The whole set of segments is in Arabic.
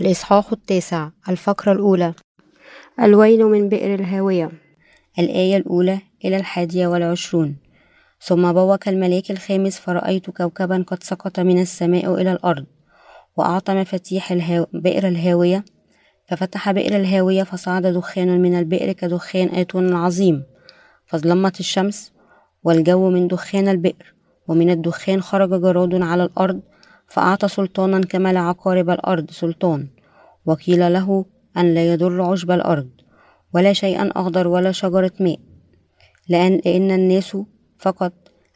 الإصحاح التاسع الفقرة الأولى. الويل من بئر الهاوية. الآية الأولى إلى الحادية والعشرون. ثم بوق الملاك الخامس فرأيت كوكبا قد سقط من السماء إلى الأرض وأعطى مفاتيح الهاو... بئر الهاوية. ففتح بئر الهاوية فصعد دخان من البئر كدخان أتون عظيم. فأظلمت الشمس والجو من دخان البئر ومن الدخان خرج جراد على الأرض فأعطى سلطانا كما لعقارب الأرض سلطان وقيل له أن لا يضر عشب الأرض ولا شيئا أخضر ولا شجرة ماء لأن, لأن الناس فقط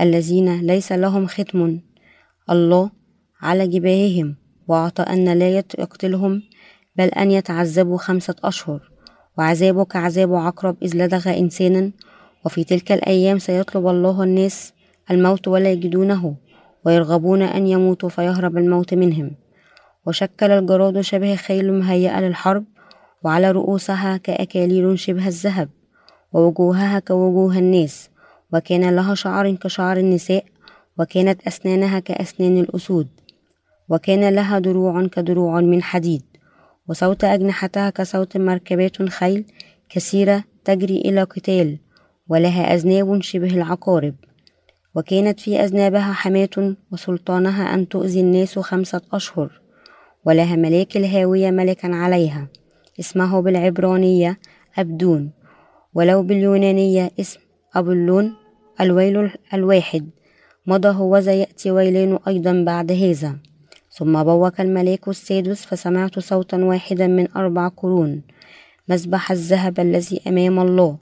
الذين ليس لهم ختم الله على جباههم وأعطى أن لا يقتلهم بل أن يتعذبوا خمسة أشهر وعذابه كعذاب عقرب إذ لدغ إنسانا وفي تلك الأيام سيطلب الله الناس الموت ولا يجدونه. ويرغبون أن يموتوا فيهرب الموت منهم. وشكل الجراد شبه خيل مهيئة للحرب وعلى رؤوسها كأكاليل شبه الذهب ووجوهها كوجوه الناس. وكان لها شعر كشعر النساء وكانت أسنانها كأسنان الأسود. وكان لها دروع كدروع من حديد. وصوت أجنحتها كصوت مركبات خيل كثيرة تجري إلى قتال ولها أذناب شبه العقارب. وكانت في أذنابها حماة وسلطانها أن تؤذي الناس خمسة أشهر ولها ملاك الهاوية ملكا عليها اسمه بالعبرانية أبدون ولو باليونانية اسم أبلون الويل الواحد مضى هو يأتي ويلان أيضا بعد هذا. ثم بوك الملاك السادس فسمعت صوتا واحدا من أربع قرون مسبح الذهب الذي أمام الله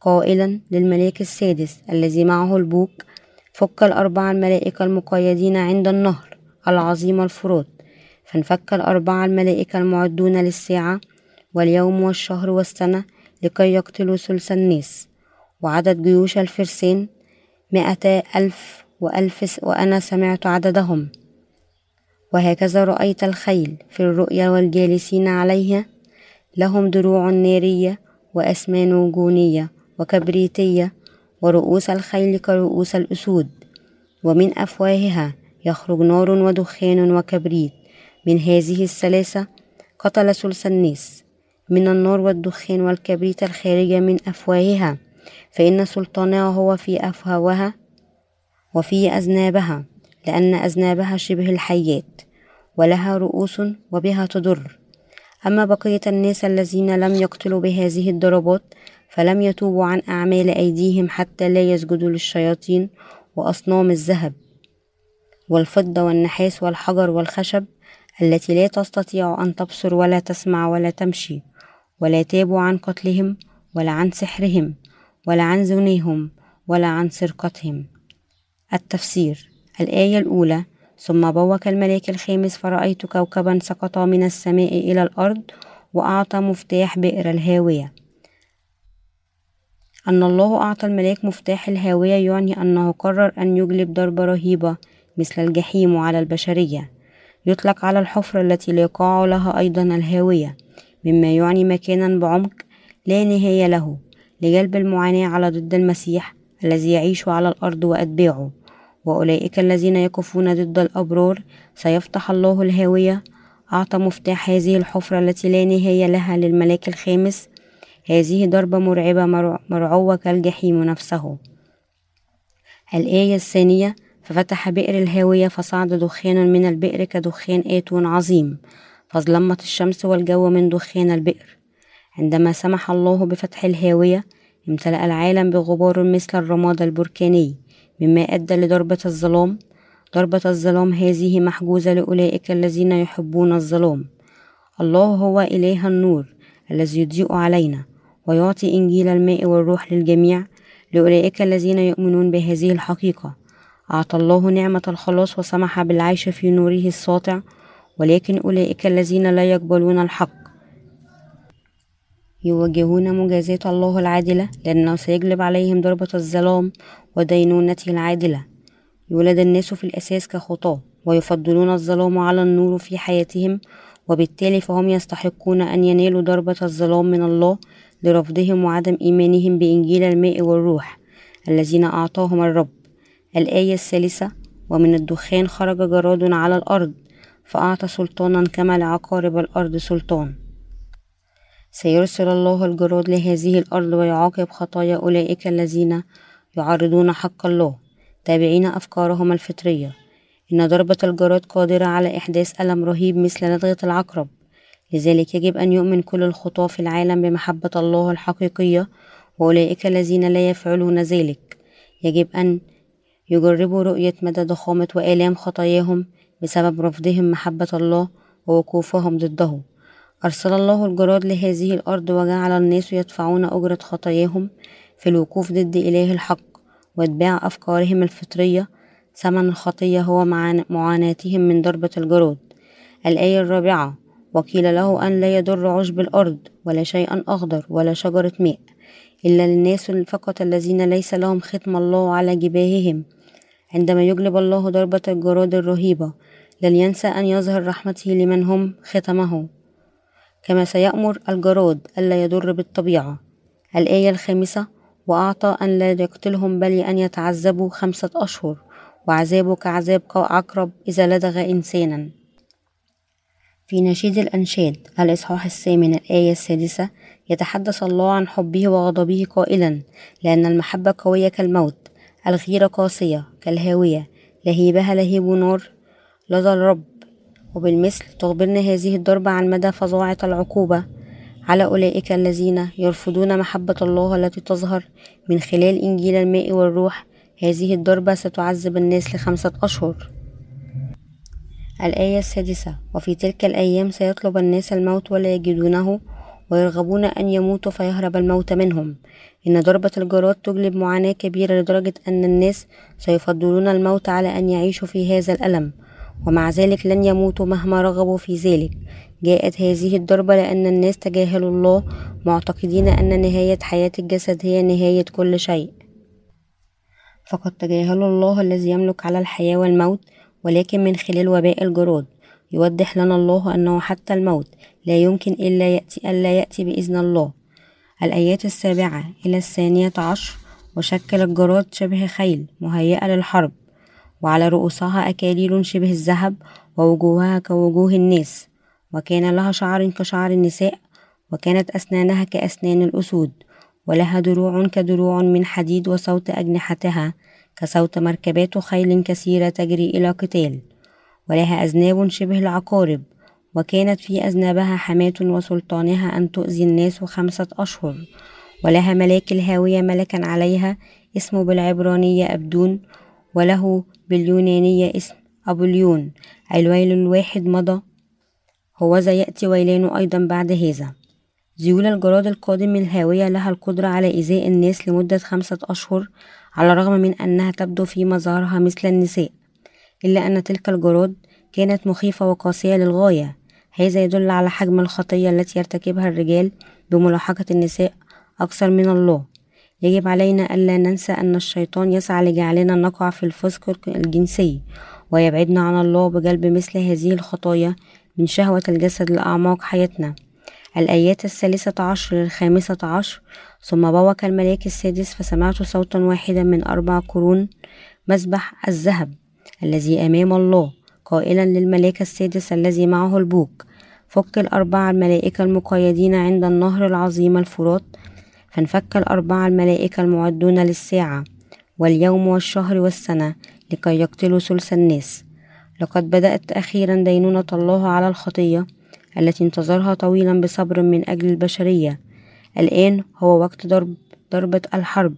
قائلا للملاك السادس الذي معه البوك فك الأربعة الملائكة المقيدين عند النهر العظيم الفرات فانفك الأربعة الملائكة المعدون للساعة واليوم والشهر والسنة لكي يقتلوا ثلث الناس. وعدد جيوش الفرسان مائتا ألف وألف وأنا سمعت عددهم. وهكذا رأيت الخيل في الرؤيا والجالسين عليها. لهم دروع نارية وأسمان جونية وكبريتية ورؤوس الخيل كرؤوس الأسود ومن أفواهها يخرج نار ودخان وكبريت. من هذه الثلاثة قتل ثلث الناس. من النار والدخان والكبريت الخارجة من أفواهها فإن سلطانها هو في أفواهها وفي أذنابها لأن أذنابها شبه الحيات ولها رؤوس وبها تضر. أما بقية الناس الذين لم يقتلوا بهذه الضربات فلم يتوبوا عن أعمال أيديهم حتى لا يسجدوا للشياطين وأصنام الذهب والفضة والنحاس والحجر والخشب التي لا تستطيع أن تبصر ولا تسمع ولا تمشي ولا تابوا عن قتلهم ولا عن سحرهم ولا عن زنيهم ولا عن سرقتهم. التفسير الآية الأولى ثم بوك الملاك الخامس فرأيت كوكبا سقط من السماء إلى الأرض وأعطى مفتاح بئر الهاوية. أن الله أعطى الملاك مفتاح الهاوية يعني أنه قرر أن يجلب ضربة رهيبة مثل الجحيم على البشرية. يطلق على الحفرة التي لا يقع لها أيضا الهاوية مما يعني مكانا بعمق لا نهاية له لجلب المعاناة على ضد المسيح الذي يعيش على الأرض وأتباعه. وأولئك الذين يقفون ضد الأبرار سيفتح الله الهاوية أعطى مفتاح هذه الحفرة التي لا نهاية لها للملاك الخامس هذه ضربة مرعبة مرعوة كالجحيم نفسه. الآية الثانية ففتح بئر الهاوية فصعد دخان من البئر كدخان آتون عظيم فاظلمت الشمس والجو من دخان البئر. عندما سمح الله بفتح الهاوية امتلأ العالم بغبار مثل الرماد البركاني مما أدى لضربة الظلام. ضربة الظلام هذه محجوزة لأولئك الذين يحبون الظلام. الله هو إله النور الذي يضيء علينا. ويعطي إنجيل الماء والروح للجميع لأولئك الذين يؤمنون بهذه الحقيقة. أعطى الله نعمة الخلاص وسمح بالعيش في نوره الساطع ولكن أولئك الذين لا يقبلون الحق. يواجهون مجازات الله العادلة لأنه سيجلب عليهم ضربة الظلام ودينونته العادلة. يولد الناس في الأساس كخطاة ويفضلون الظلام على النور في حياتهم وبالتالي فهم يستحقون أن ينالوا ضربة الظلام من الله لرفضهم وعدم إيمانهم بإنجيل الماء والروح الذين أعطاهم الرب. الآية الثالثة ومن الدخان خرج جراد على الأرض فأعطى سلطانا كما لعقارب الأرض سلطان. سيرسل الله الجراد لهذه الأرض ويعاقب خطايا أولئك الذين يعرضون حق الله تابعين أفكارهم الفطرية. إن ضربة الجراد قادرة على إحداث ألم رهيب مثل لدغة العقرب. لذلك يجب أن يؤمن كل الخطاة في العالم بمحبة الله الحقيقية وأولئك الذين لا يفعلون ذلك. يجب أن يجربوا رؤية مدى ضخامة وآلام خطاياهم بسبب رفضهم محبة الله ووقوفهم ضده. أرسل الله الجراد لهذه الأرض وجعل الناس يدفعون أجرة خطاياهم في الوقوف ضد إله الحق واتباع أفكارهم الفطرية. ثمن الخطية هو معاناتهم من ضربة الجراد. الآية الرابعة وقيل له أن لا يضر عشب الأرض ولا شيئا أخضر ولا شجرة ماء إلا للناس فقط الذين ليس لهم ختم الله على جباههم. عندما يجلب الله ضربة الجراد الرهيبة لن ينسى أن يظهر رحمته لمن هم ختمه. كما سيأمر الجراد ألا يضر بالطبيعة. الآية الخامسة وأعطى أن لا يقتلهم بل أن يتعذبوا خمسة أشهر وعذابه كعذاب عقرب إذا لدغ إنسانا. في نشيد الأنشاد. الإصحاح الثامن الآية السادسة يتحدث الله عن حبه وغضبه قائلا لأن المحبة قوية كالموت الغيرة قاسية كالهاوية لهيبها لهيب نار لدى الرب. وبالمثل تخبرنا هذه الضربة عن مدى فظاعة العقوبة. على أولئك الذين يرفضون محبة الله التي تظهر من خلال إنجيل الماء والروح هذه الضربة ستعذب الناس لخمسة أشهر. الآية السادسة وفي تلك الأيام سيطلب الناس الموت ولا يجدونه ويرغبون أن يموتوا فيهرب الموت منهم. إن ضربة الجراد تجلب معاناة كبيرة لدرجة أن الناس سيفضلون الموت على أن يعيشوا في هذا الألم. ومع ذلك لن يموتوا مهما رغبوا في ذلك. جاءت هذه الضربة لأن الناس تجاهلوا الله معتقدين أن نهاية حياة الجسد هي نهاية كل شيء. فقد تجاهلوا الله الذي يملك على الحياة والموت ولكن من خلال وباء الجراد يوضح لنا الله أنه حتى الموت لا يمكن إلا يأتي ألا يأتي بإذن الله. الآيات السابعة إلى الثانية عشر وشكل الجراد شبه خيل مهيئة للحرب وعلى رؤوسها أكاليل شبه الذهب ووجوهها كوجوه الناس وكان لها شعر كشعر النساء وكانت أسنانها كأسنان الأسود ولها دروع كدروع من حديد وصوت أجنحتها كصوت مركبات خيل كثيرة تجري إلى قتال ولها أذناب شبه العقارب وكانت في أذنابها حماة وسلطانها أن تؤذي الناس خمسة أشهر ولها ملاك الهاوية ملكا عليها اسمه بالعبرانية أبدون وله باليونانية اسم أبوليون الويل الواحد مضى هوذا يأتي ويلان أيضا بعد هذا. ذيول الجراد القادم الهاوية لها القدرة على إيذاء الناس لمدة خمسة أشهر على الرغم من أنها تبدو في مظهرها مثل النساء إلا أن تلك الجراد كانت مخيفة وقاسية للغاية. هذا يدل على حجم الخطية التي يرتكبها الرجال بملاحقة النساء أكثر من الله. يجب علينا ألا ننسى أن الشيطان يسعى لجعلنا نقع في الفسق الجنسي ويبعدنا عن الله بجلب مثل هذه الخطايا من شهوة الجسد لأعماق حياتنا. الآيات الثالثة عشر للخامسة عشر. ثم بوك الملاك السادس فسمعت صوتا واحدا من أربع قرون مسبح الذهب الذي أمام الله قائلا للملاك السادس الذي معه البوك. فك الأربعة الملائكة المقيدين عند النهر العظيم الفرات فانفك الأربعة الملائكة المعدون للساعة واليوم والشهر والسنة لكي يقتلوا ثلث الناس. لقد بدأت أخيرا دينونة الله على الخطية التي انتظرها طويلا بصبر من أجل البشرية. الآن هو وقت ضرب ضربة الحرب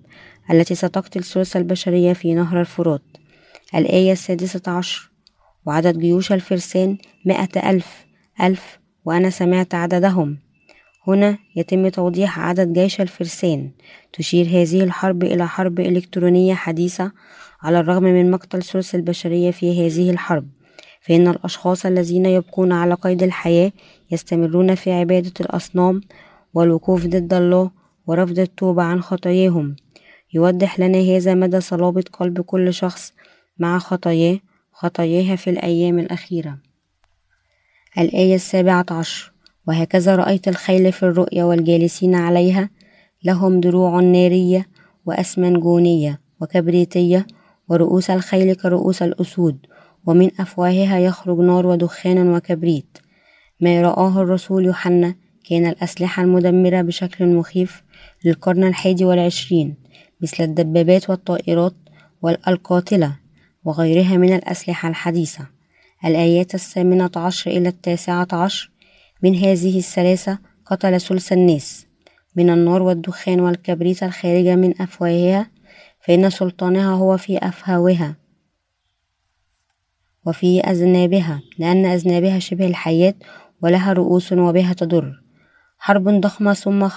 التي ستقتل ثلث البشرية في نهر الفرات. الآية السادسة عشر وعدد جيوش الفرسان مائة ألف ألف وأنا سمعت عددهم. هنا يتم توضيح عدد جيش الفرسان. تشير هذه الحرب إلى حرب إلكترونية حديثة على الرغم من مقتل ثلث البشرية في هذه الحرب. فإن الأشخاص الذين يبقون على قيد الحياة يستمرون في عبادة الأصنام والوقوف ضد الله ورفض التوبة عن خطاياهم. يوضح لنا هذا مدى صلابة قلب كل شخص مع خطاياه خطاياها في الأيام الأخيرة. الآية السابعة عشر. وهكذا رأيت الخيل في الرؤيا والجالسين عليها لهم دروع نارية وأسمنجونية وكبريتية ورؤوس الخيل كرؤوس الأسود. ومن أفواهها يخرج نار ودخان وكبريت. ما رآه الرسول يوحنا كان الأسلحة المدمرة بشكل مخيف للقرن الحادي والعشرين مثل الدبابات والطائرات والقاتلة وغيرها من الأسلحة الحديثة. الآيات الثامنة عشر إلى التاسعة عشر من هذه الثلاثة قتل ثلث الناس. من النار والدخان والكبريت الخارجة من أفواهها فإن سلطانها هو في أفهاوها. وفي أذنابها لأن أذنابها شبه الحياة ولها رؤوس وبها تضر. حرب ضخمة ثم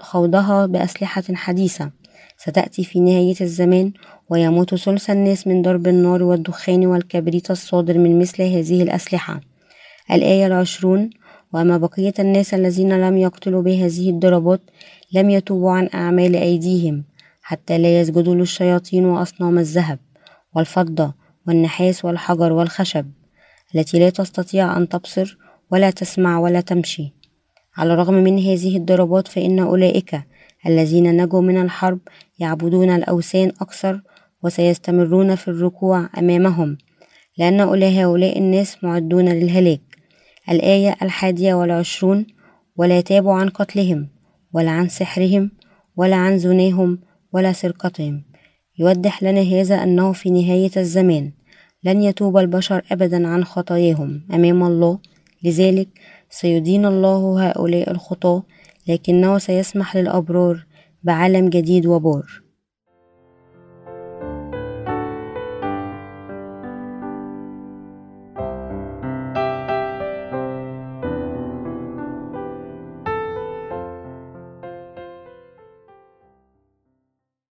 خوضها بأسلحة حديثة. ستأتي في نهاية الزمان ويموت ثلث الناس من ضرب النار والدخان والكبريت الصادر من مثل هذه الأسلحة. الآية العشرون وأما بقية الناس الذين لم يقتلوا بهذه الضربات لم يتوبوا عن أعمال أيديهم حتى لا يسجدوا للشياطين وأصنام الذهب والفضة. والنحاس والحجر والخشب التي لا تستطيع أن تبصر ولا تسمع ولا تمشي. على الرغم من هذه الضربات فإن أولئك الذين نجوا من الحرب يعبدون الأوثان أكثر وسيستمرون في الركوع أمامهم لأن هؤلاء الناس معدون للهلاك. الآية الحادية والعشرون ولا تابوا عن قتلهم ولا عن سحرهم ولا عن زناهم ولا سرقتهم يوضح لنا هذا أنه في نهاية الزمان. لن يتوب البشر أبدا عن خطاياهم. أمام الله. لذلك سيدين الله هؤلاء الخطاة لكنه سيسمح للأبرار بعالم جديد وبار.